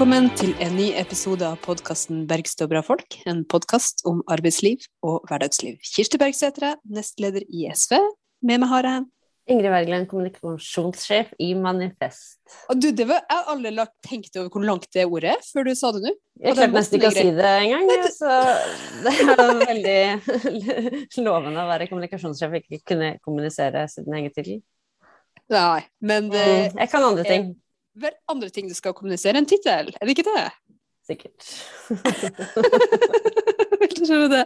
Velkommen til en ny episode av podkasten 'Bergstø bra folk'. En podkast om arbeidsliv og hverdagsliv. Kirsti Bergstø nestleder i SV. Med meg har jeg Ingrid Wergeland, kommunikasjonssjef i Manifest. Og du, det var, Jeg har aldri lagt tenkt over hvor langt det ordet er før du sa det nå. Jeg klarte nesten ikke å si det engang, så det er veldig lovende å være kommunikasjonssjef og ikke kunne kommunisere sin egen tittel. Nei, men det, Mm, Jeg kan andre ting. Vel andre ting du skal kommunisere enn tittel, er det ikke det? Sikkert. Vil du skjønne det.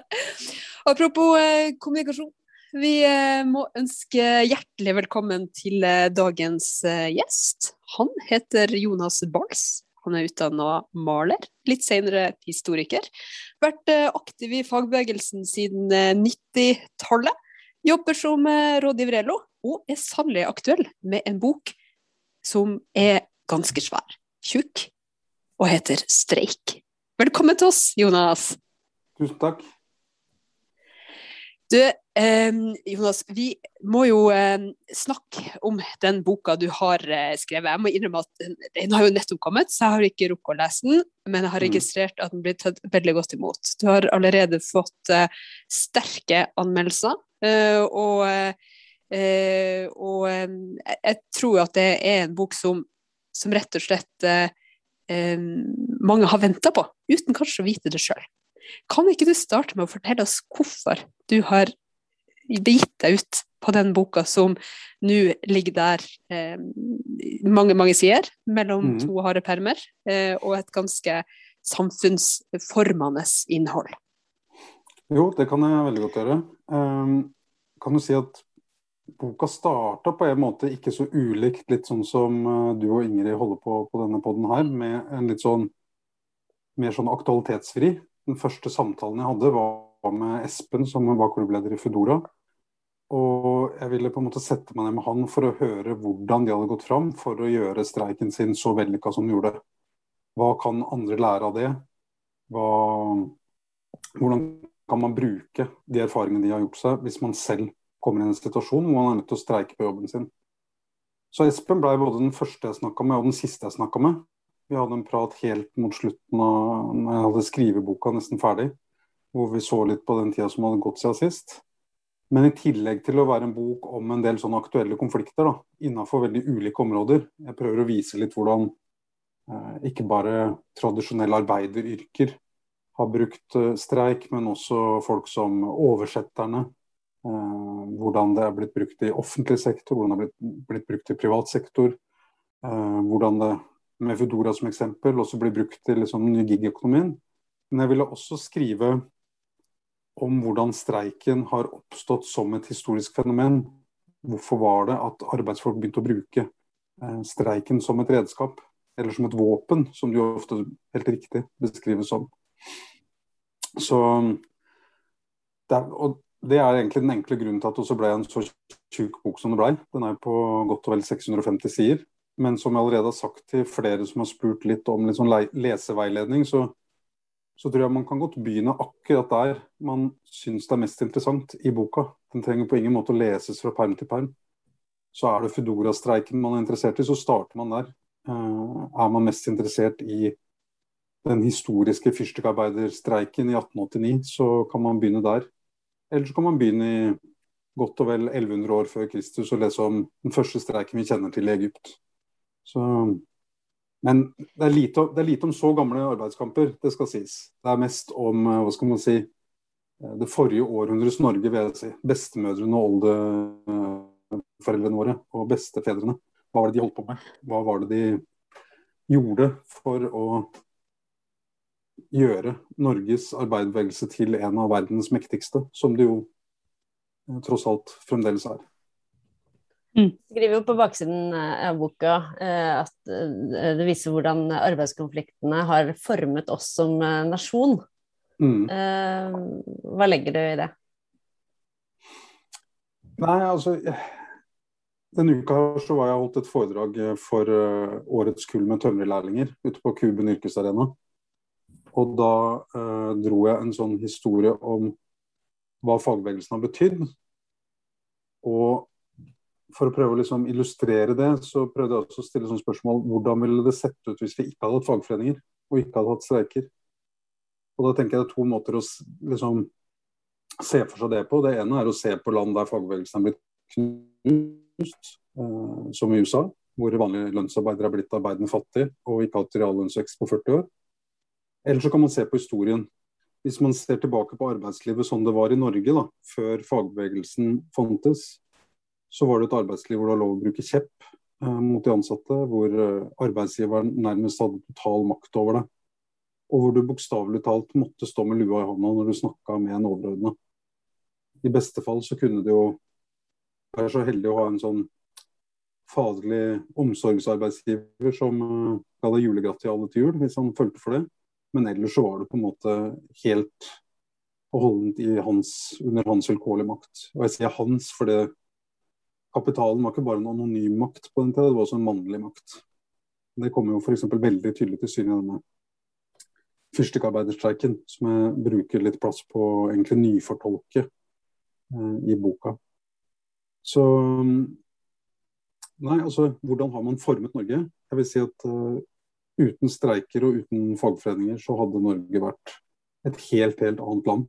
Apropos eh, kommunikasjon. Vi eh, må ønske hjertelig velkommen til eh, dagens eh, gjest. Han heter Jonas Bals. Han er utdanna maler, litt senere historiker. Vært aktiv i fagbevegelsen siden eh, 90-tallet. Jobber som rådgiver LO, og er sannelig aktuell med en bok som er ganske svær, tjukk, og heter Streik. Velkommen til oss, Jonas. Tusen takk. Du, eh, Jonas, vi må jo eh, snakke om den boka du har eh, skrevet. Jeg må innrømme at den, den har jo nettopp kommet, så jeg har ikke rukket å lese den. Men jeg har Mm. registrert at den blir tatt veldig godt imot. Du har allerede fått eh, sterke anmeldelser. eh, og eh, og eh, jeg, jeg tror at det er en bok som, som rett og slett eh, eh, mange har venta på, uten kanskje å vite det sjøl. Kan ikke du starte med å fortelle oss hvorfor du har gitt deg ut på den boka som nå ligger der eh, mange, mange sider, mellom mm. to harde permer, eh, og et ganske samfunnsformende innhold? Jo, det kan jeg veldig godt gjøre. Um, kan du si at boka starta på en måte ikke så ulikt, litt sånn som uh, du og Ingrid holder på på denne poden her, med en litt sånn mer sånn aktualitetsfri. Den første samtalen jeg hadde, var med Espen, som var klubbleder i Foodora. Og jeg ville på en måte sette meg ned med han for å høre hvordan de hadde gått fram for å gjøre streiken sin så vellykka som de gjorde. Hva kan andre lære av det? Hva, hvordan kan man bruke de erfaringene de har gjort seg, hvis man selv kommer i en situasjon hvor man er nødt til å streike på jobben sin. Så Espen ble både den første jeg snakka med, og den siste jeg snakka med. Vi hadde en prat helt mot slutten av når jeg hadde skriveboka nesten ferdig, hvor vi så litt på den tida som hadde gått siden sist. Men i tillegg til å være en bok om en del sånne aktuelle konflikter da, innenfor veldig ulike områder, jeg prøver å vise litt hvordan eh, ikke bare tradisjonelle arbeideryrker har brukt eh, streik, men også folk som oversetterne. Eh, hvordan det er blitt brukt i offentlig sektor, hvordan det er blitt, blitt brukt i privat sektor. Eh, hvordan det med Foodora som eksempel også blir brukt i liksom, ny gig-økonomien. Men jeg ville også skrive om hvordan streiken har oppstått som et historisk fenomen. Hvorfor var det at arbeidsfolk begynte å bruke eh, streiken som et redskap, eller som et våpen, som det jo ofte helt riktig beskrives som. Så det er, og det er egentlig den enkle grunnen til at det også ble en så tjukk bok som det ble. Den er på godt og vel 650 sider. Men som jeg allerede har sagt til flere som har spurt litt om litt sånn leseveiledning, så, så tror jeg man kan godt begynne akkurat der man syns det er mest interessant i boka. Den trenger på ingen måte å leses fra perm til perm. Så er det Foodora-streiken man er interessert i, så starter man der. Eh, er man mest interessert i den historiske fyrstikkarbeiderstreiken i 1889, så kan man begynne der. Eller så kan man begynne i godt og vel 1100 år før Kristus og lese om den første streiken vi kjenner til i Egypt. Så, men det er, lite, det er lite om så gamle arbeidskamper, det skal sies. Det er mest om eh, hva skal man si, eh, det forrige århundres Norge, vil jeg si. Bestemødrene og oldeforeldrene våre og bestefedrene. Hva var det de holdt på med? Hva var det de gjorde for å gjøre Norges arbeiderbevegelse til en av verdens mektigste, som det jo eh, tross alt fremdeles er. skriver jo på baksiden eh, av boka eh, at det viser hvordan arbeidskonfliktene har formet oss som nasjon. Mm. Hva legger du i det? Nei, altså Denne uka så var jeg holdt et foredrag for årets kull med tømrerlærlinger ute på Kuben yrkesarena. Og da eh, dro jeg en sånn historie om hva fagbevegelsen har betydd. Og for å prøve å liksom illustrere det, så prøvde jeg også å stille sånn spørsmål hvordan ville det sett ut hvis vi ikke hadde hatt fagforeninger og ikke hadde hatt streiker. Og da tenker jeg det er to måter å liksom, se for seg det på. Det ene er å se på land der fagbevegelsen er blitt knust, eh, som i USA, hvor vanlige lønnsarbeidere er blitt arbeidende fattige og ikke hatt reallønnsvekst på 40 år. Eller så kan man se på historien. Hvis man ser tilbake på arbeidslivet sånn det var i Norge da, før fagbevegelsen fantes, så var det et arbeidsliv hvor det var lov å bruke kjepp eh, mot de ansatte, hvor eh, arbeidsgiveren nærmest hadde total makt over det. Og hvor du bokstavelig talt måtte stå med lua i hånda når du snakka med en overordna. I beste fall så kunne du jo være så heldig å ha en sånn faglig omsorgsarbeidsgiver som uh, ga deg julegratt til alle til jul, hvis han følte for det. Men ellers så var det på en måte helt og holdent hans, under hans vilkårlige makt. Og jeg sier hans fordi kapitalen var ikke bare en anonym makt på den tida, det var også en mannlig makt. Det kommer jo f.eks. veldig tydelig til syne i denne fyrstikkarbeiderstreiken, som jeg bruker litt plass på å egentlig nyfortolke eh, i boka. Så Nei, altså hvordan har man formet Norge? Jeg vil si at uh, uten streiker og uten fagforeninger så hadde Norge vært et helt, helt annet land.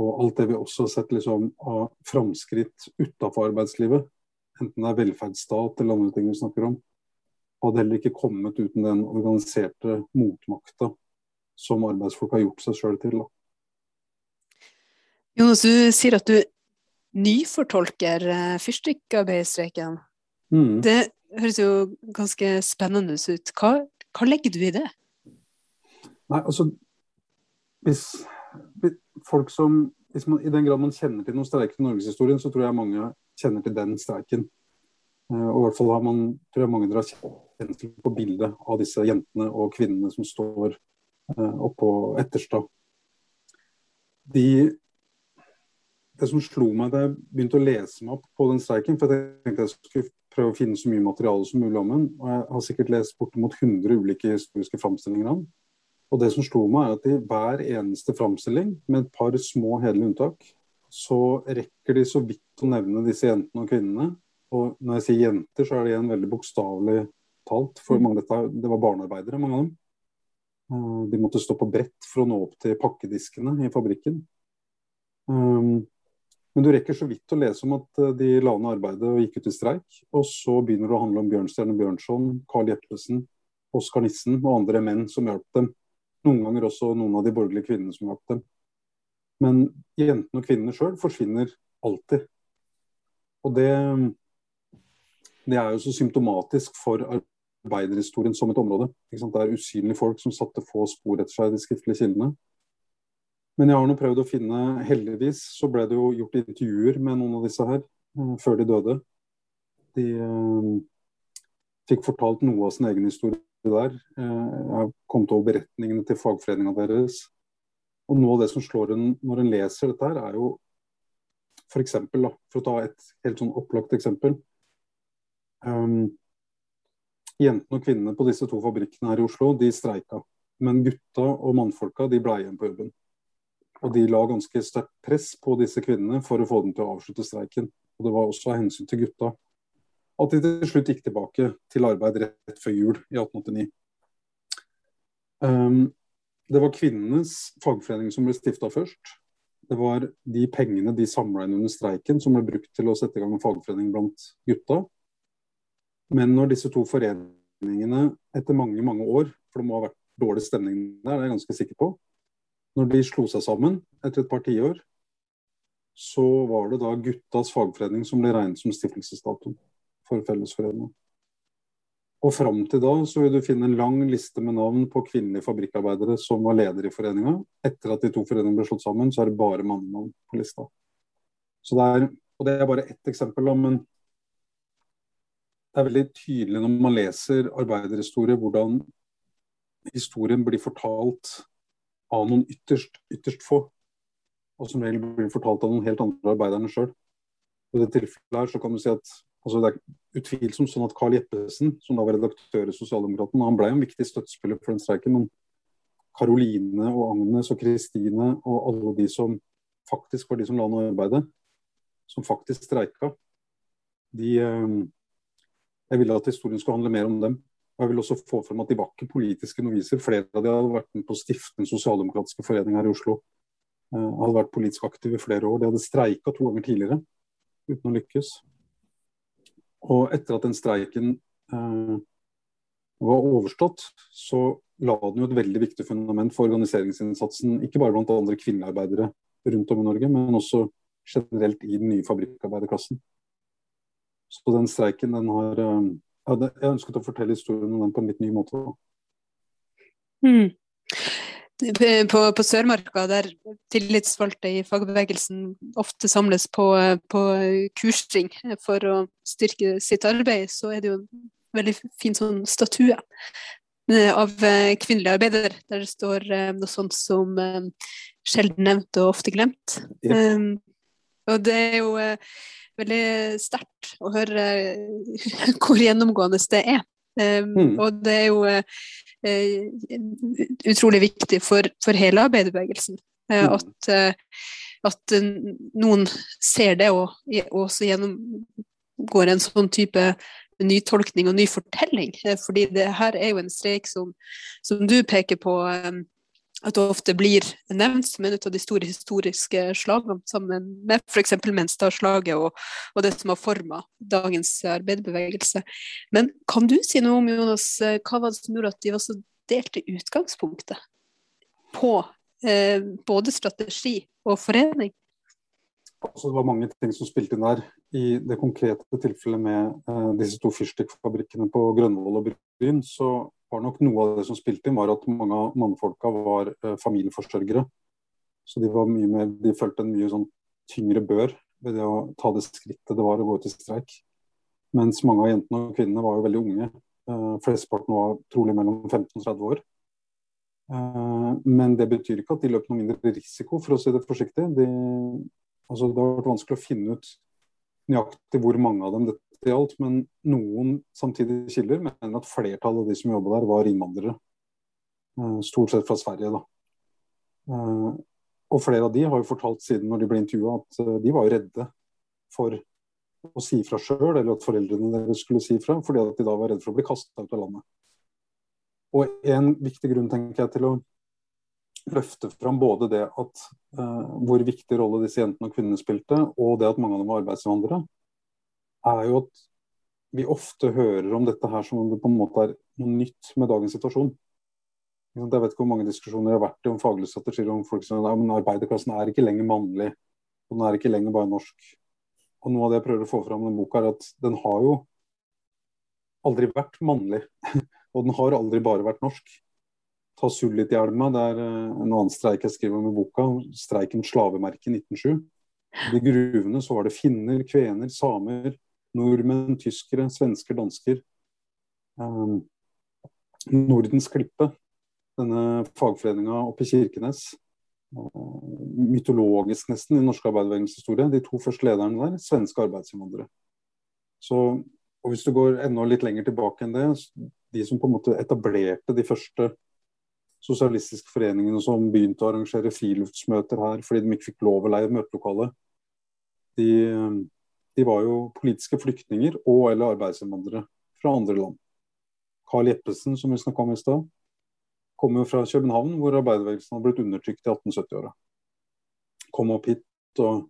Og alt det vi også har sett liksom, av framskritt utafor arbeidslivet, enten det er velferdsstat eller andre ting vi snakker om, hadde heller ikke kommet uten den organiserte motmakta som arbeidsfolk har gjort seg sjøl til. Da. Jonas, du sier at du nyfortolker uh, fyrstikkarbeiderstreiken. Mm. Det høres jo ganske spennende ut. Hva, hva legger du i det? Nei, altså hvis folk som hvis man, I den grad man kjenner til noen streiker i norgeshistorien, så tror jeg mange kjenner til den streiken. Uh, og i hvert fall har man, tror jeg mange dere har kjent på bildet av disse jentene og kvinnene som står uh, oppå Etterstad. De, det som slo meg da jeg begynte å lese meg opp på den streiken, for jeg tenkte jeg skulle prøve å finne så mye materiale som mulig om den, og jeg har sikkert lest bortimot 100 ulike historiske framstillinger av den. Og det som slo meg, er at i hver eneste framstilling, med et par små hederlige unntak, så rekker de så vidt å nevne disse jentene og kvinnene. Og når jeg sier jenter, så er det igjen veldig bokstavelig talt. For mm. mange det var barnearbeidere, mange av dem. Eh, de måtte stå på brett for å nå opp til pakkediskene i fabrikken. Men du rekker så vidt å lese om at eh, de la ned arbeidet og gikk ut i streik. Og så begynner det å handle om Bjørnstjerne Bjørnson, Carl Jeppesen, Oskar Nissen og andre menn som hjalp dem. Noen ganger også noen av de borgerlige kvinnene som hjalp dem. Men jentene og kvinnene sjøl forsvinner alltid. Og det, det, er jo så symptomatisk for arbeiderhistorien som et område. Det er usynlige folk som satte få spor etter seg i de skriftlige kildene. Men jeg har nå prøvd å finne Heldigvis så ble det jo gjort intervjuer med noen av disse her uh, før de døde. De uh, fikk fortalt noe av sin egen historie der. Eh, jeg har kommet over beretningene til fagforeninga deres. Og noe av det som slår en når en leser dette, her, er jo f.eks. For, for å ta et helt sånn opplagt eksempel. Um, jentene og kvinnene på disse to fabrikkene her i Oslo de streika. Men gutta og mannfolka de ble igjen på jobben. Og de la ganske sterkt press på disse kvinnene for å få dem til å avslutte streiken. Og det var også av hensyn til gutta at de til slutt gikk tilbake til arbeid rett før jul i 1889. Um, det var kvinnenes fagforening som ble stifta først. Det var de pengene de samla inn under streiken som ble brukt til å sette i gang en fagforening blant gutta. Men når disse to foreningene etter mange mange år, for det må ha vært dårlig stemning der, det er jeg ganske sikker på, når de slo seg sammen etter et par tiår, så var det da guttas fagforening som ble regnet som stiftelsesdatoen for Fellesforeningen. Og fram til da så vil du finne en lang liste med navn på kvinnelige fabrikkarbeidere som var ledere i foreninga. Etter at de to foreningene ble slått sammen, så er det bare mannenavn på lista. Så det er, og det er bare ett eksempel, men det er veldig tydelig når man leser arbeiderhistorie, hvordan historien blir fortalt av noen ytterst, ytterst få. Og som regel blir fortalt av noen helt andre arbeiderne sjøl. I det tilfellet her så kan du si at Altså det er utvilsomt sånn at Carl Jeppesen, som da var redaktør i Sosialdemokraten, han ble en viktig støttespiller for den streiken. Men Karoline og Agnes og Kristine og alle de som faktisk var de som la ned arbeidet, som faktisk streika, De, jeg ville at historien skulle handle mer om dem. Jeg vil også få frem at de var ikke politiske noviser. Flere av de hadde vært med på å stifte den sosialdemokratiske forening her i Oslo. hadde vært politisk aktive i flere år. De hadde streika to ganger tidligere uten å lykkes. Og etter at den streiken eh, var overstått, så la den jo et veldig viktig fundament for organiseringsinnsatsen, ikke bare blant andre kvinnearbeidere rundt om i Norge, men også generelt i den nye fabrikkarbeiderklassen. Så den streiken, den har eh, Jeg ønsket å fortelle historien om den på en litt ny måte. Mm. På, på Sørmarka, der tillitsvalgte i fagbevegelsen ofte samles på, på kursring for å styrke sitt arbeid, så er det jo en veldig fin sånn statue eh, av eh, kvinnelige arbeider, der det står eh, noe sånt som 'sjelden nevnt og ofte glemt'. Ja. Og det er jo veldig sterkt å høre hvor gjennomgående det er. Um, mm. Og det er jo uh, utrolig viktig for, for hele arbeiderbevegelsen uh, mm. at, at noen ser det og, og også gjennomgår en sånn type nytolkning og ny fortelling. fordi det her er jo en streik som, som du peker på, um, at det ofte blir nevnt som en av de store historiske slagene, sammen med f.eks. Menstadslaget og, og det som har forma dagens arbeiderbevegelse. Men kan du si noe om Jonas, hva var det som gjorde at de var så delt i utgangspunktet på eh, både strategi og forening? Altså, det var mange ting som spilte inn der. I det konkrete tilfellet med eh, disse to fyrstikkfabrikkene på Grønvoll og Bryn, så var nok noe av det som spilte inn, var at mange av mannfolka var eh, familieforsørgere. Så de, var mye mer, de følte en mye sånn tyngre bør ved det å ta det skrittet det var å gå ut i streik. Mens mange av jentene og kvinnene var jo veldig unge. Eh, flesteparten var trolig mellom 15 og 30 år. Eh, men det betyr ikke at de løp noe mindre risiko, for å si det forsiktig. De, altså, det har vært vanskelig å finne ut nøyaktig hvor mange av dem dette gjaldt, men noen samtidige kilder mener at flertallet av de som jobba der, var innvandrere. Eh, stort sett fra Sverige, da. Eh, og flere av de har jo fortalt siden når de ble intervjua at eh, de var redde for å si fra sjøl, eller at foreldrene deres skulle si fra, fordi at de da var redde for å bli kasta ut av landet. Og en viktig grunn tenker jeg til å løfte fram både det at uh, hvor viktig rolle disse jentene og kvinnene spilte, og det at mange av dem var arbeidsinnvandrere, er jo at vi ofte hører om dette her som om det på en måte er noe nytt med dagens situasjon. Jeg vet ikke hvor mange diskusjoner jeg har vært i om faglige strategier om folk som ja, men arbeiderklassen er ikke lenger mannlig, og den er ikke lenger bare norsk. Og Noe av det jeg prøver å få fram i denne boka, er at den har jo aldri vært mannlig. og den har aldri bare vært norsk. Ta Sullithjelma, det er eh, en annen streik jeg skriver om i boka. Streiken slavemerket 1907. I gruvene så var det finner, kvener, samer, nordmenn, tyskere, svensker, dansker. Eh, Nordens Klippe, denne fagforeninga oppe i Kirkenes. Uh, mytologisk nesten i norsk arbeiderbevegelseshistorie. De to første lederne der, svenske arbeidsinnvandrere. Så, og Hvis du går enda litt lenger tilbake enn det, de som på en måte etablerte de første sosialistiske foreningene som begynte å arrangere friluftsmøter her fordi de ikke fikk lov å leie møtelokale, de, de var jo politiske flyktninger og eller arbeidsinnvandrere fra andre land. Carl Jeppesen, som vi snakka om i stad, kom jo fra København, hvor arbeiderbevegelsen hadde blitt undertrykt i 1870-åra. Kom opp hit og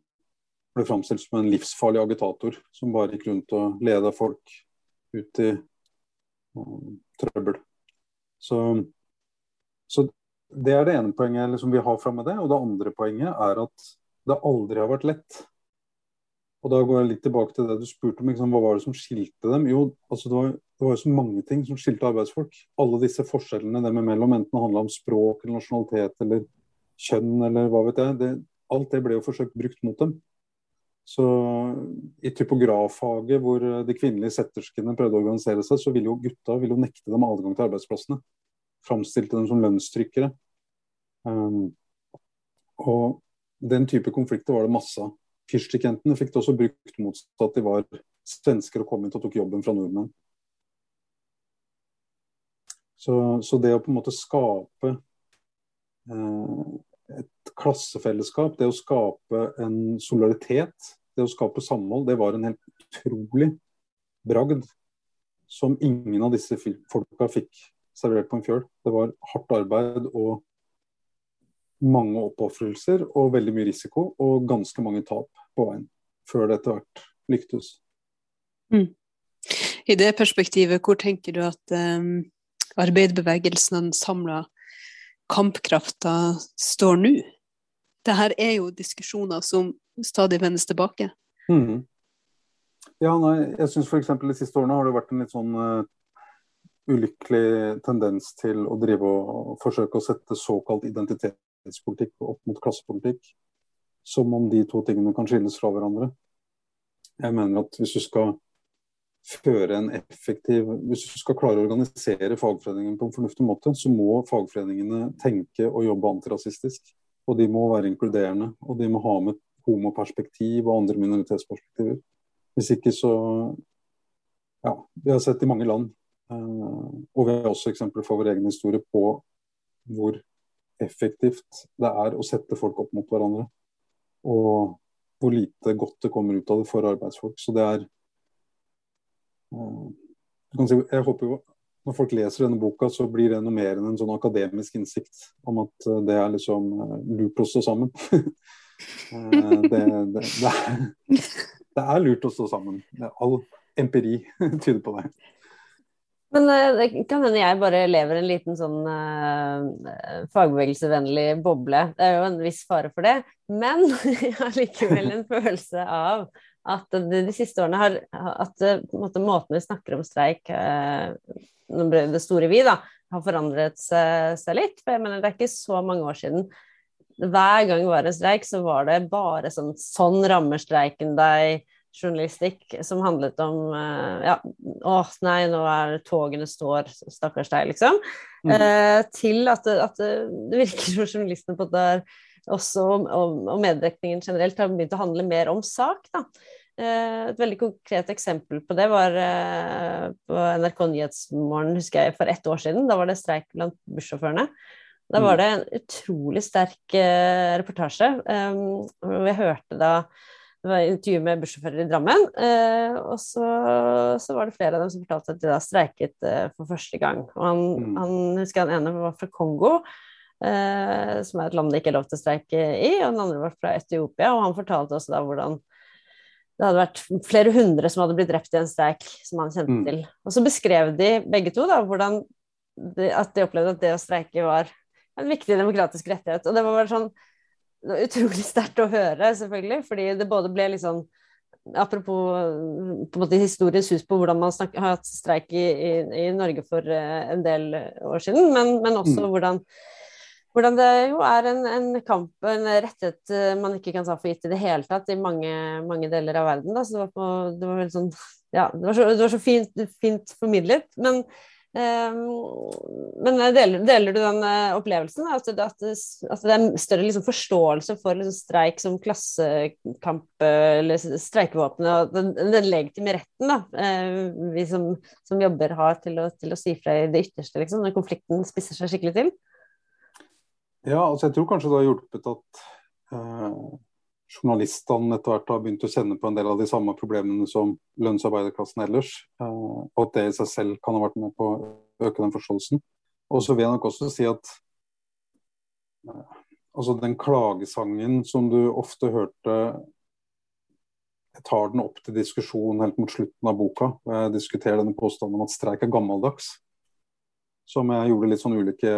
ble framstilt som en livsfarlig agitator som bare gikk rundt og leda folk ut i um, trøbbel. Så, så, det er det ene poenget liksom, vi har fra med det. Og det andre poenget er at det aldri har vært lett og da går jeg litt tilbake til det du spurte om. Liksom, hva var det som skilte dem? Jo, altså det, var, det var så mange ting som skilte arbeidsfolk. Alle disse forskjellene dem imellom, enten det handla om språk eller nasjonalitet eller kjønn eller hva vet jeg. Det, alt det ble jo forsøkt brukt mot dem. Så I typograffaget, hvor de kvinnelige setterskene prøvde å organisere seg, så ville jo gutta ville jo nekte dem adgang til arbeidsplassene. Framstilte dem som lønnstrykkere. Um, og den type konflikter var det masse av. Fyrstikkjentene fikk det også brukt motsatt. at De var svensker og kom inn og tok jobben fra nordmenn. Så, så, det å på en måte skape eh, et klassefellesskap, det å skape en solidaritet, det å skape samhold, det var en helt utrolig bragd som ingen av disse folka fikk servert på en fjøl. Det var hardt arbeid og mange oppofrelser og veldig mye risiko og ganske mange tap på veien, før det etter hvert lyktes. Mm. I det perspektivet, hvor tenker du at um, arbeiderbevegelsen og den samla kampkrafta står nå? Dette er jo diskusjoner som stadig vendes tilbake. Mm. Ja, nei, jeg syns f.eks. de siste årene har det vært en litt sånn uh, ulykkelig tendens til å drive og forsøke å sette såkalt identitetspolitikk opp mot klassepolitikk. Som om de to tingene kan skilles fra hverandre. Jeg mener at hvis du skal føre en effektiv Hvis du skal klare å organisere fagforeningen på en fornuftig måte, så må fagforeningene tenke og jobbe antirasistisk. Og de må være inkluderende. Og de må ha med homoperspektiv og andre minoritetsperspektiver. Hvis ikke så Ja, vi har sett i mange land Eh, og vi har også eksempler fra vår egen historie på hvor effektivt det er å sette folk opp mot hverandre. Og hvor lite godt det kommer ut av det for arbeidsfolk. Så det er eh, Jeg håper jo når folk leser denne boka, så blir det noe mer enn en sånn akademisk innsikt om at eh, det er liksom lurt å stå sammen. det, det, det, er, det er lurt å stå sammen. All empiri tyder på det. Men uh, det kan hende jeg bare lever en liten sånn uh, fagbevegelsevennlig boble. Det er jo en viss fare for det. Men jeg har likevel en følelse av at de, de siste årene har at måte, måten vi snakker om streik uh, det store vi, da, har forandret seg, seg, litt. For jeg mener det er ikke så mange år siden. Hver gang det var en streik, så var det bare sånn Sånn rammer streiken deg journalistikk som handlet om uh, ja, å nei, nå er togene står, stakkars deg, liksom. Mm. Uh, til at, at det, virker som journalistene på det også, og, og meddekningen generelt, har begynt å handle mer om sak. da. Uh, et veldig konkret eksempel på det var på NRK Nyhetsmorgen husker jeg, for ett år siden. Da var det streik blant bussjåførene. Da var mm. det en utrolig sterk reportasje. Um, jeg hørte da det var intervju med bussjåfører i Drammen. Eh, og så, så, var det flere av dem som fortalte at de da streiket eh, for første gang. Og han, mm. han husker han ene var fra Kongo, eh, som er et land det ikke er lov til å streike i. Og den andre var fra Etiopia, og han fortalte også da hvordan det hadde vært flere hundre som hadde blitt drept i en streik som han kjente mm. til. Og så beskrev de begge to da hvordan de, at de opplevde at det å streike var en viktig demokratisk rettighet. Og det var bare sånn utrolig sterkt å høre, selvfølgelig. Fordi det både ble liksom Apropos på en måte historiens hus på hvordan man snak, har hatt streik i, i, i, Norge for uh, en del år siden, men, men også mm. hvordan, hvordan, det jo er en, en, kamp, en rettighet uh, man ikke kan ta for gitt i det hele tatt i mange, mange deler av verden. Da. Så det var, på, det var sånn Ja, det var så, det var så fint, fint formidlet. Men men deler, deler, du den eh, opplevelsen? At, at, at det er større liksom, forståelse for liksom, streik som klassekamp eller streikevåpenet og den, den, legitime retten da, eh, vi som, som jobber har til å, til å, si fra i det ytterste, liksom, når konflikten spisser seg skikkelig til? Ja, altså jeg tror kanskje det har hjulpet at uh, journalistene etter hvert har begynt å kjenne på en del av de samme problemene som lønnsarbeiderklassen ellers. Eh, og at det i seg selv kan ha vært med på å øke den forståelsen. Og så vil jeg nok også si at eh, altså den klagesangen som du ofte hørte Jeg tar den opp til diskusjon helt mot slutten av boka. og Jeg diskuterer denne påstanden om at streik er gammeldags. Som jeg gjorde litt sånn ulike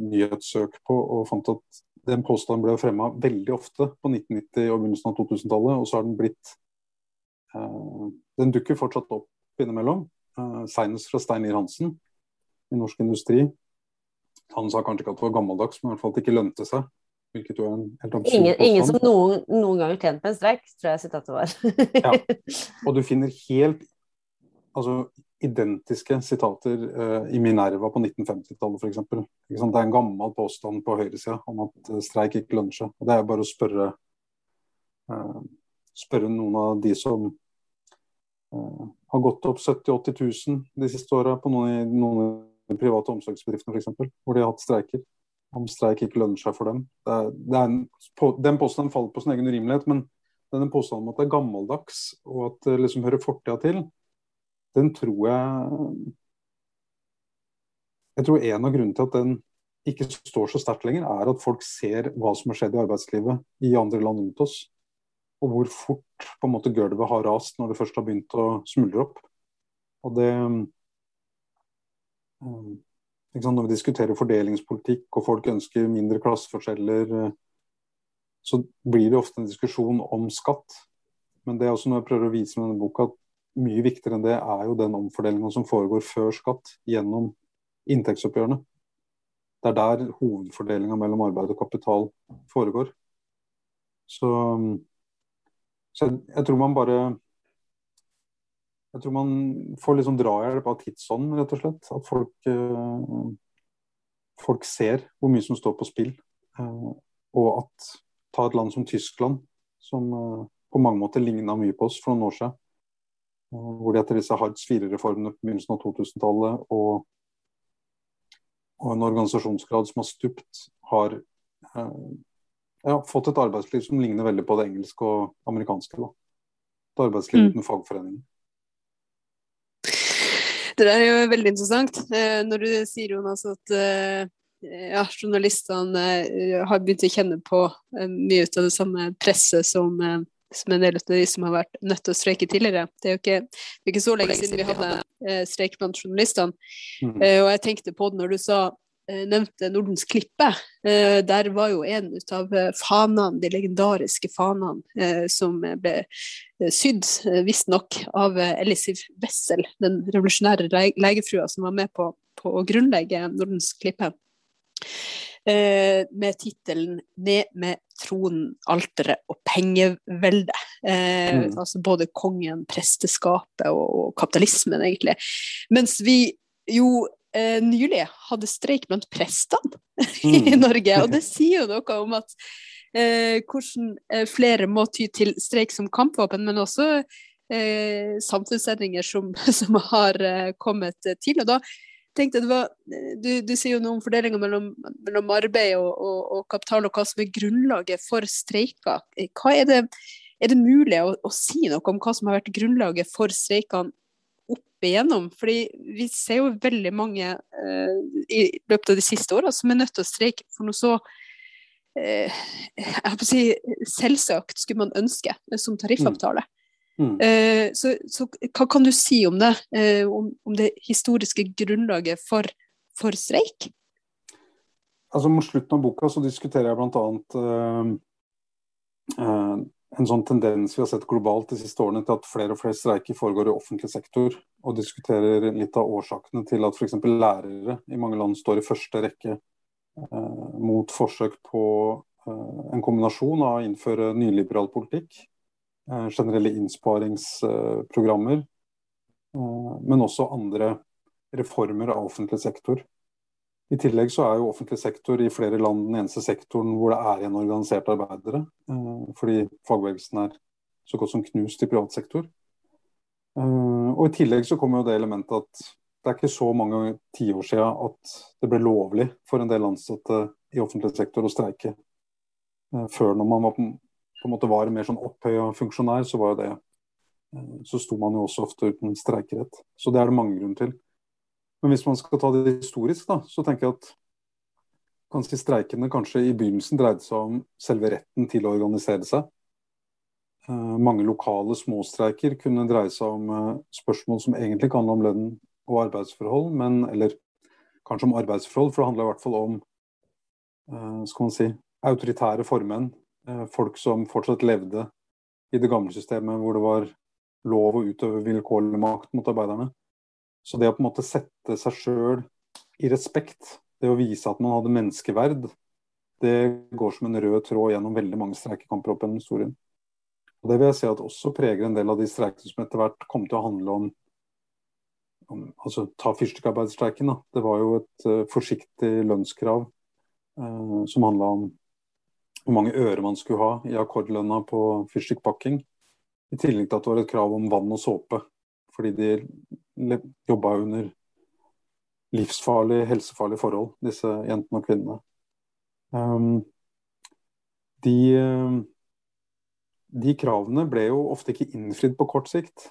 nyhetssøk på, og fant at den påstanden ble fremma veldig ofte på 1990- og begynnelsen av 2000-tallet. Og så har den blitt eh, Den dukker fortsatt opp innimellom. eh, Senest fra Stein Lier Hansen i Norsk Industri. Han sa kanskje ikke at det var gammeldags, men i hvert fall at det ikke lønte seg. Hvilket jo er en helt absurd ingen, ingen som noen, noen gang har tjent på en streik, tror jeg sitatet var. ja. Og du finner helt altså, identiske sitater uh, i Minerva på 1950-tallet f.eks. Det er en gammel påstand på høyresida om at uh, streik ikke lønner seg. Og det er bare å spørre, uh, spørre noen av de som har gått opp 70 000-80 000 de siste åra på noen, noen av de private omsorgsbedriftene f.eks., hvor de har hatt streiker. Om streik ikke lønner seg for dem. Det er, det er en, på, den påstanden faller på sin egen urimelighet, men denne påstanden om at det er gammeldags og at det liksom hører fortida til, den tror jeg Jeg tror en av grunnene til at den ikke står så sterkt lenger, er at folk ser hva som har skjedd i arbeidslivet i andre land rundt oss. Og hvor fort på en måte gulvet har rast når det først har begynt å smuldre opp. Og det Når vi diskuterer fordelingspolitikk og folk ønsker mindre klasseforskjeller, så blir det ofte en diskusjon om skatt. Men det er også noe jeg prøver å vise med denne boka, at mye viktigere enn det er jo den omfordelinga som foregår før skatt, gjennom inntektsoppgjørene. Det er der hovedfordelinga mellom arbeid og kapital foregår. Så, så jeg, jeg, tror man bare Jeg tror man får liksom drahjelp av tidsånden, rett og slett. At folk, eh, folk ser hvor mye som står på spill. Eh, og at ta et land som Tyskland, som eh, på mange måter ligna mye på oss for noen år siden. Hvor de etter disse Hards IV-reformene på begynnelsen av 2000-tallet og og en organisasjonsgrad som har stupt, har eh, ja, fått et arbeidsliv som ligner veldig på det engelske og amerikanske. Da. Et arbeidsliv mm. uten fagforeninger. Det der er jo veldig interessant. Eh, når du sier Jonas, at eh, ja, journalistene har begynt å kjenne på mye av det samme presset som, som en del av de som har vært nødt til å streike tidligere. Det er jo ikke, er ikke så lenge siden vi hadde streik blant journalistene. Mm. og jeg tenkte på det når du sa nevnte Nordens Klippe. Der var jo en av fanene, de legendariske fanene, som ble sydd, visstnok, av Elisiv Wessel, den revolusjonære legefrua som var med på, på å grunnlegge Nordens Klippe. Med tittelen 'Ned med tronen, alteret og pengeveldet'. Eh, mm. Altså både kongen, presteskapet og, og kapitalismen, egentlig. Mens vi jo eh, nylig hadde streik blant prestene mm. i Norge. Og det sier jo noe om at eh, hvordan eh, flere må ty til streik som kampvåpen, men også eh, samfunnsendringer som, som har eh, kommet til. Og da tenkte det var, du, du sier jo noe om fordelinga mellom, mellom, arbeid og, og, og, kapital, og hva som er grunnlaget for streiker. Er det, er det mulig å, å si noe om hva som har vært grunnlaget for streikene opp igjennom. Fordi vi ser jo veldig mange uh, i løpet av de siste åra som er nødt til å streike for noe så uh, jeg si selvsagt skulle man ønske som tariffavtale. Mm. Uh, så, så, hva kan du si om det, om, om, det historiske grunnlaget for, for streik? Altså Mot slutten av boka så diskuterer jeg bl.a. Uh, en sånn tendens vi har sett globalt de siste årene til at flere og flere streiker foregår i offentlig sektor, og diskuterer litt av årsakene til at f.eks. lærere i mange land står i første rekke eh, mot forsøk på eh, en kombinasjon av å innføre nyliberal politikk, eh, generelle innsparingsprogrammer, eh, men også andre reformer av offentlig sektor. I tillegg så er jo offentlig sektor i flere land den eneste sektoren hvor det er igjen organiserte arbeidere. Eh, fordi fagbevegelsen er så godt som knust i privat sektor. Eh, og I tillegg så kommer jo det elementet at det er ikke så mange tiår siden at det ble lovlig for en del ansatte i offentlig sektor å streike. Eh, før når man var på, en måte var mer sånn opphøya funksjonær, så var jo det så sto man jo også ofte uten streikerett. Så det er det mange grunner til. Men hvis man skal ta det historisk, da, så tenker jeg at ganske streikene kanskje i begynnelsen dreide seg om selve retten til å organisere seg. Uh, mange lokale småstreiker kunne dreie seg om uh, spørsmål som egentlig ikke handla om lønn og arbeidsforhold, men, eller kanskje om arbeidsforhold, for det handla i hvert fall om skal man si, autoritære formenn. Folk som fortsatt levde i det gamle systemet hvor det var lov å utøve vilkårlig makt mot arbeiderne. Så det å på en måte sette seg sjøl i respekt, det å vise at man hadde menneskeverd, det går som en rød tråd gjennom veldig mange streikekamper opp gjennom historien. Og Det vil jeg si at også preger en del av de streikene som etter hvert kom til å handle om, om altså Ta fyrstikkarbeidsstreiken. Det var jo et uh, forsiktig lønnskrav uh, som handla om hvor mange øre man skulle ha i akkordlønna på fyrstikkpakking. I tillegg til at det var et krav om vann og såpe. Fordi de jobba under livsfarlige, helsefarlige forhold, disse jentene og kvinnene. Um, de, de kravene ble jo ofte ikke innfridd på kort sikt.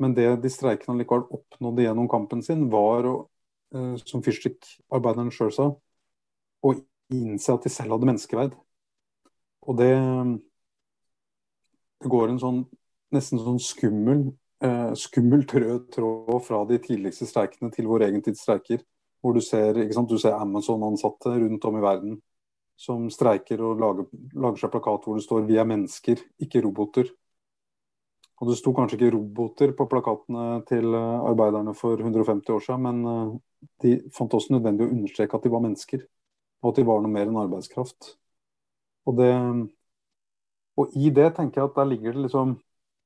Men det de streikende likevel oppnådde gjennom kampen sin, var, eh, som fyrstikkarbeideren sjøl sa, å innse at de selv hadde menneskeverd. Og det, det går en sånn nesten sånn skummel, eh, skummel rød tråd fra de tidligste streikene til vår egen tids streiker. Hvor du ser, ser Amazon-ansatte rundt om i verden som streiker og lager, lager, seg plakat hvor det står 'Vi er mennesker, ikke roboter'. Og Det sto kanskje ikke roboter på plakatene til eh, arbeiderne for 150 år siden, men eh, de fant også nødvendig å understreke at de var mennesker, og at de var noe mer enn arbeidskraft. Og, det, og i det tenker jeg at der ligger det liksom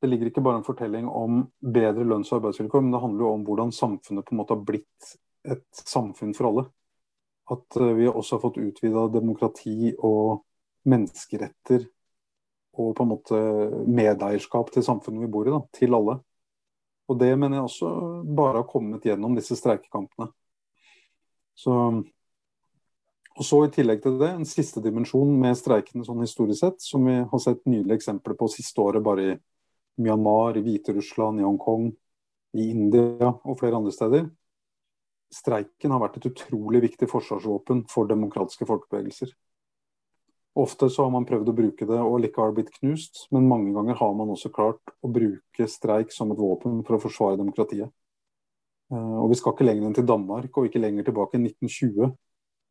det ligger ikke bare en fortelling om bedre lønns- og arbeidsvilkår, men det handler jo om hvordan samfunnet på en måte har blitt et samfunn for alle. At eh, vi også har fått utvida demokrati og menneskeretter og på en måte medeierskap til samfunnet vi bor i, da, til alle. Og det mener jeg også bare har kommet gjennom disse streikekampene. Så, og så i tillegg til det, en siste dimensjon med streikene sånn historisk sett, som vi har sett nydelige eksempler på siste året bare i Myanmar, i Hviterussland, i Hongkong, i India og flere andre steder. Streiken har vært et utrolig viktig forsvarsvåpen for demokratiske folkebevegelser. Ofte så har man prøvd å bruke det og likevel blitt knust, men mange ganger har man også klart å bruke streik som et våpen for å forsvare demokratiet. Eh, og Vi skal ikke lenger enn til Danmark, og ikke lenger tilbake i 1920,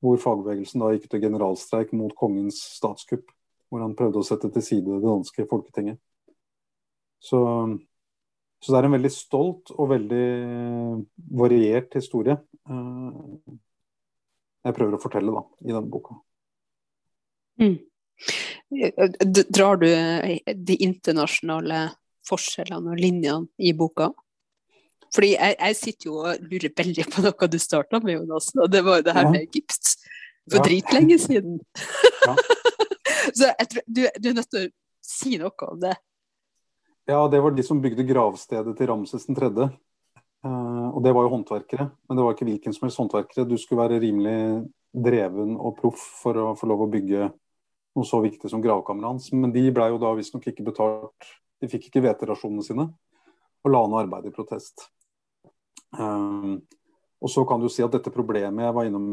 hvor fagbevegelsen da gikk til generalstreik mot kongens statskupp, hvor han prøvde å sette til side det danske folketinget. Så, så det er en veldig stolt og veldig variert historie eh, jeg prøver å fortelle da, i denne boka. Mm. Drar du eh, de internasjonale forskjellene og linjene i boka? Fordi jeg, jeg, sitter jo og lurer veldig på noe du starta med, Jonas, og det var jo det her med Egypt. For ja. dritlenge siden. Så jeg tror, du, du, er nødt til å si noe om det. Ja, det var de som bygde gravstedet til Ramses 3. Uh, eh, og det var jo håndverkere. Men det var ikke hvilken som helst håndverkere. Du skulle være rimelig dreven og proff for å få lov å bygge noe så viktig som gravkammeret hans. Men de ble jo da visstnok ikke betalt. De fikk ikke hveterasjonene sine, og la ned arbeidet i protest. Um, og så kan du si at dette problemet jeg var innom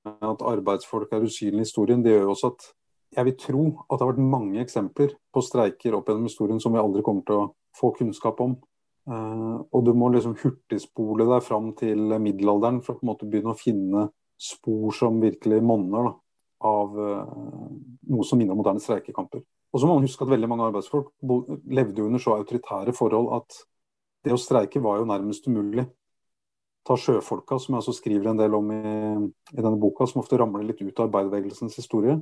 at arbeidsfolk er usynlige i historien, det gjør jo også at jeg vil tro at det har vært mange eksempler på streiker opp gjennom historien som vi aldri kommer til å få kunnskap om. Uh, og du må liksom hurtigspole deg fram til middelalderen for å på en måte begynne å finne spor som virkelig monner av uh, noe som minner om moderne streikekamper. Og så må man huske at veldig mange arbeidsfolk levde under så autoritære forhold at det å streike var jo nærmest umulig. Ta sjøfolka, som jeg også skriver en del om i, i denne boka, som ofte ramler litt ut av arbeiderbevegelsens historie.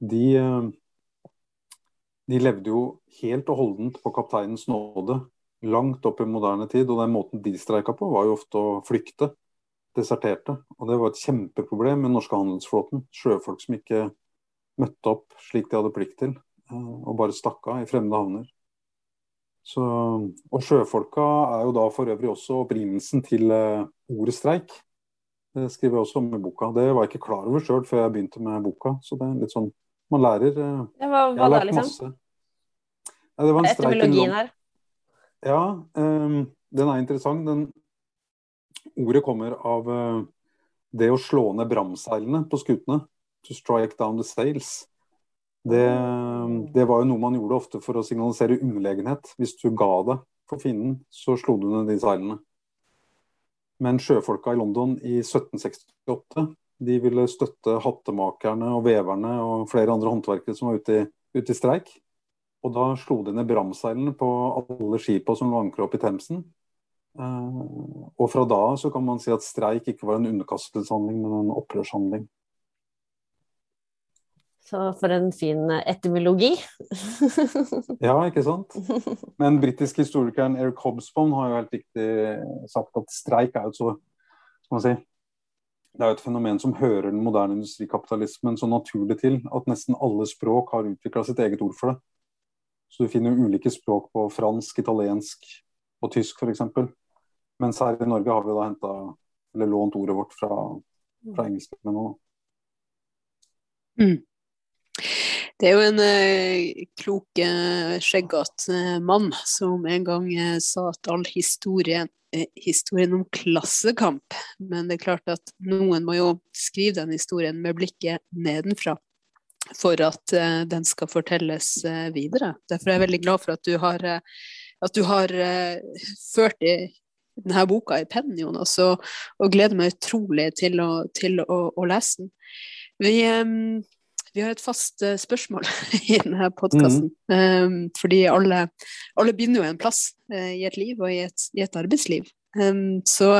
De, uh, de levde jo helt og holdent på kapteinens nåde langt opp i moderne tid. Og den måten de streika på, var jo ofte å flykte deserterte. Og det var et kjempeproblem med den norske handelsflåten. Sjøfolk som ikke møtte opp slik de hadde plikt til, eh, og bare stakk av i fremmede havner. Så, og sjøfolka er jo da for øvrig også opprinnelsen til uh, ordet streik. Det skriver jeg også om i boka. Det var jeg ikke klar over sjøl før jeg begynte med boka. Så det er litt sånn Man lærer. Det var, hva, da, liksom? Ja, det var en Etymologien her? Ja, um, den er interessant. Den Ordet kommer av uh, det å slå ned bramseilene på skutene. To strike down the sails. Det, det, var jo noe man gjorde ofte for å signalisere underlegenhet. Hvis du ga det for fienden, så slo du ned de seilene. Men sjøfolka i London i 1768 de ville støtte hattemakerne og veverne og flere andre håndverkere som var ute i, ute i streik. Og da slo de ned bramseilene på alle skipa som lå ankra opp i Themsen. Eh, og fra da av så kan man si at streik ikke var en underkastelseshandling, men en opprørshandling. Så for en fin etymologi. ja, ikke sant. Men britisk historikeren Eric Hobsbawm har jo helt riktig sagt at streik er jo et så skal man si, det er jo et fenomen som hører den moderne industrikapitalismen så naturlig til at nesten alle språk har utvikla sitt eget ord for det. Så du finner jo ulike språk på fransk, italiensk og tysk f.eks. Mens her i Norge har vi da henta eller lånt ordet vårt fra, fra engelskmennene. Mm. Det er jo en eh, klok, eh, skjeggete eh, mann som en gang eh, sa at all historie er historien om klassekamp. Men det er klart at noen må jo skrive den historien med blikket nedenfra for at den skal fortelles videre. Derfor er jeg veldig glad for at du har, at du har ført i denne boka i pennen, Jonas, og, og gleder meg utrolig til å, til å, å lese den. Vi, vi har et fast uh, spørsmål i denne podkasten. Mm. Um, fordi alle, alle, begynner jo en plass uh, i et liv og i et, i et arbeidsliv. Um, så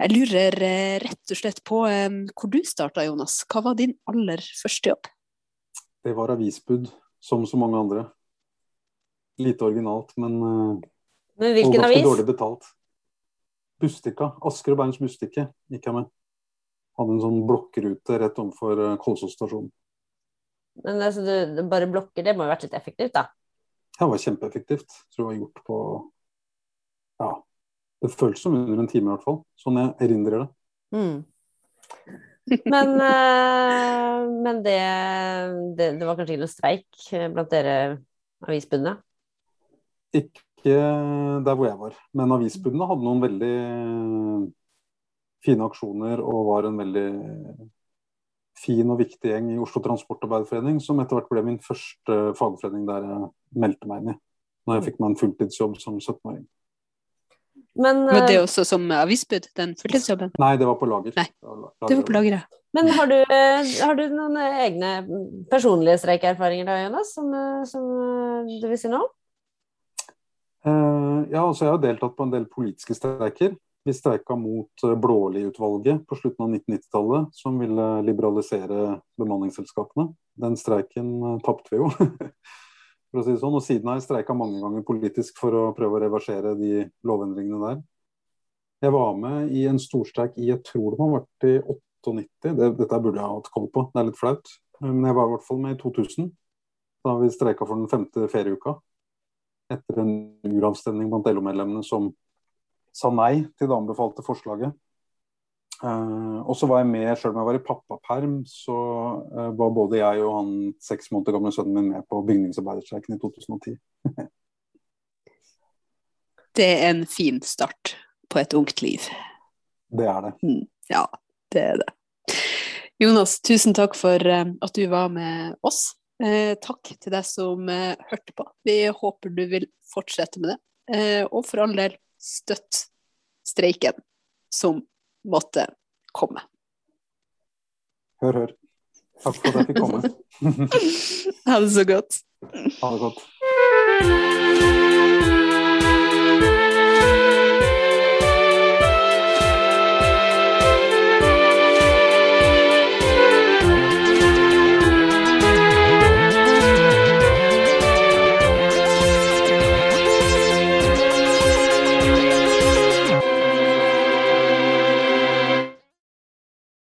jeg lurer uh, rett og slett på um, hvor du starta, Jonas. Hva var din aller første jobb? Det var avisbud, som så mange andre. Lite originalt, men, men hvilken ganske avis? dårlig betalt. Bustika. Asker og Bærums Bustikke gikk jeg med. Hadde en sånn blokkrute rett overfor Kolsås stasjon. Men altså, du, bare blokker, det må jo vært litt effektivt, da? Ja, Det var kjempeeffektivt. Jeg tror det var gjort på Ja. Det føltes som under en time, i hvert fall. Sånn jeg erindrer det. Mm. Men, uh, men det, det, det, var kanskje ikke noe streik blant dere avisbudene? Ikke der hvor jeg var. Men avisbudene hadde noen veldig fine aksjoner og var en veldig fin og viktig gjeng i Oslo Transportarbeiderforening, som etter hvert ble min første fagforening der jeg meldte meg inn i. Når jeg fikk meg en fulltidsjobb som 17-åring. Men, var det eh, også som avisbud, den fulltidsjobben? Nei, det var på lager. Nei, det var på lager, ja. Men har du, eh, har du, noen egne personlige streikeerfaringer da, Jonas, som, eh, som du vil si nå? Uh, ja, altså jeg har deltatt på en del politiske streiker. Vi streika mot eh, Blåli-utvalget på slutten av 1990-tallet, som ville liberalisere bemanningsselskapene. Den streiken eh, tapte vi jo, for å si det sånn. Og siden har jeg streika mange ganger politisk for å prøve å reversere de lovendringene der. Jeg var med i en storstreik i jeg tror det må ha vært i 98, det, dette burde jeg ha hatt koll på, det er litt flaut. Men jeg var i hvert fall med i 2000, da vi streika for den femte ferieuka. Etter en uravstemning blant LO-medlemmene som sa nei til det anbefalte forslaget. Uh, og så var jeg med, selv om jeg var i pappaperm, så uh, var både jeg og han seks måneder gamle sønnen min med på bygningsarbeiderstreiken i 2010. det er en fin start på et ungt liv. Det er det. Mm, ja, det er det. Jonas, tusen takk for uh, at du var med oss. takk til deg som hørte på. Vi håper du vil fortsette med det. og for all del, støtt streiken som måtte komme. Hør, hør. Takk for at jeg fikk komme. ha det så godt. Ha det godt.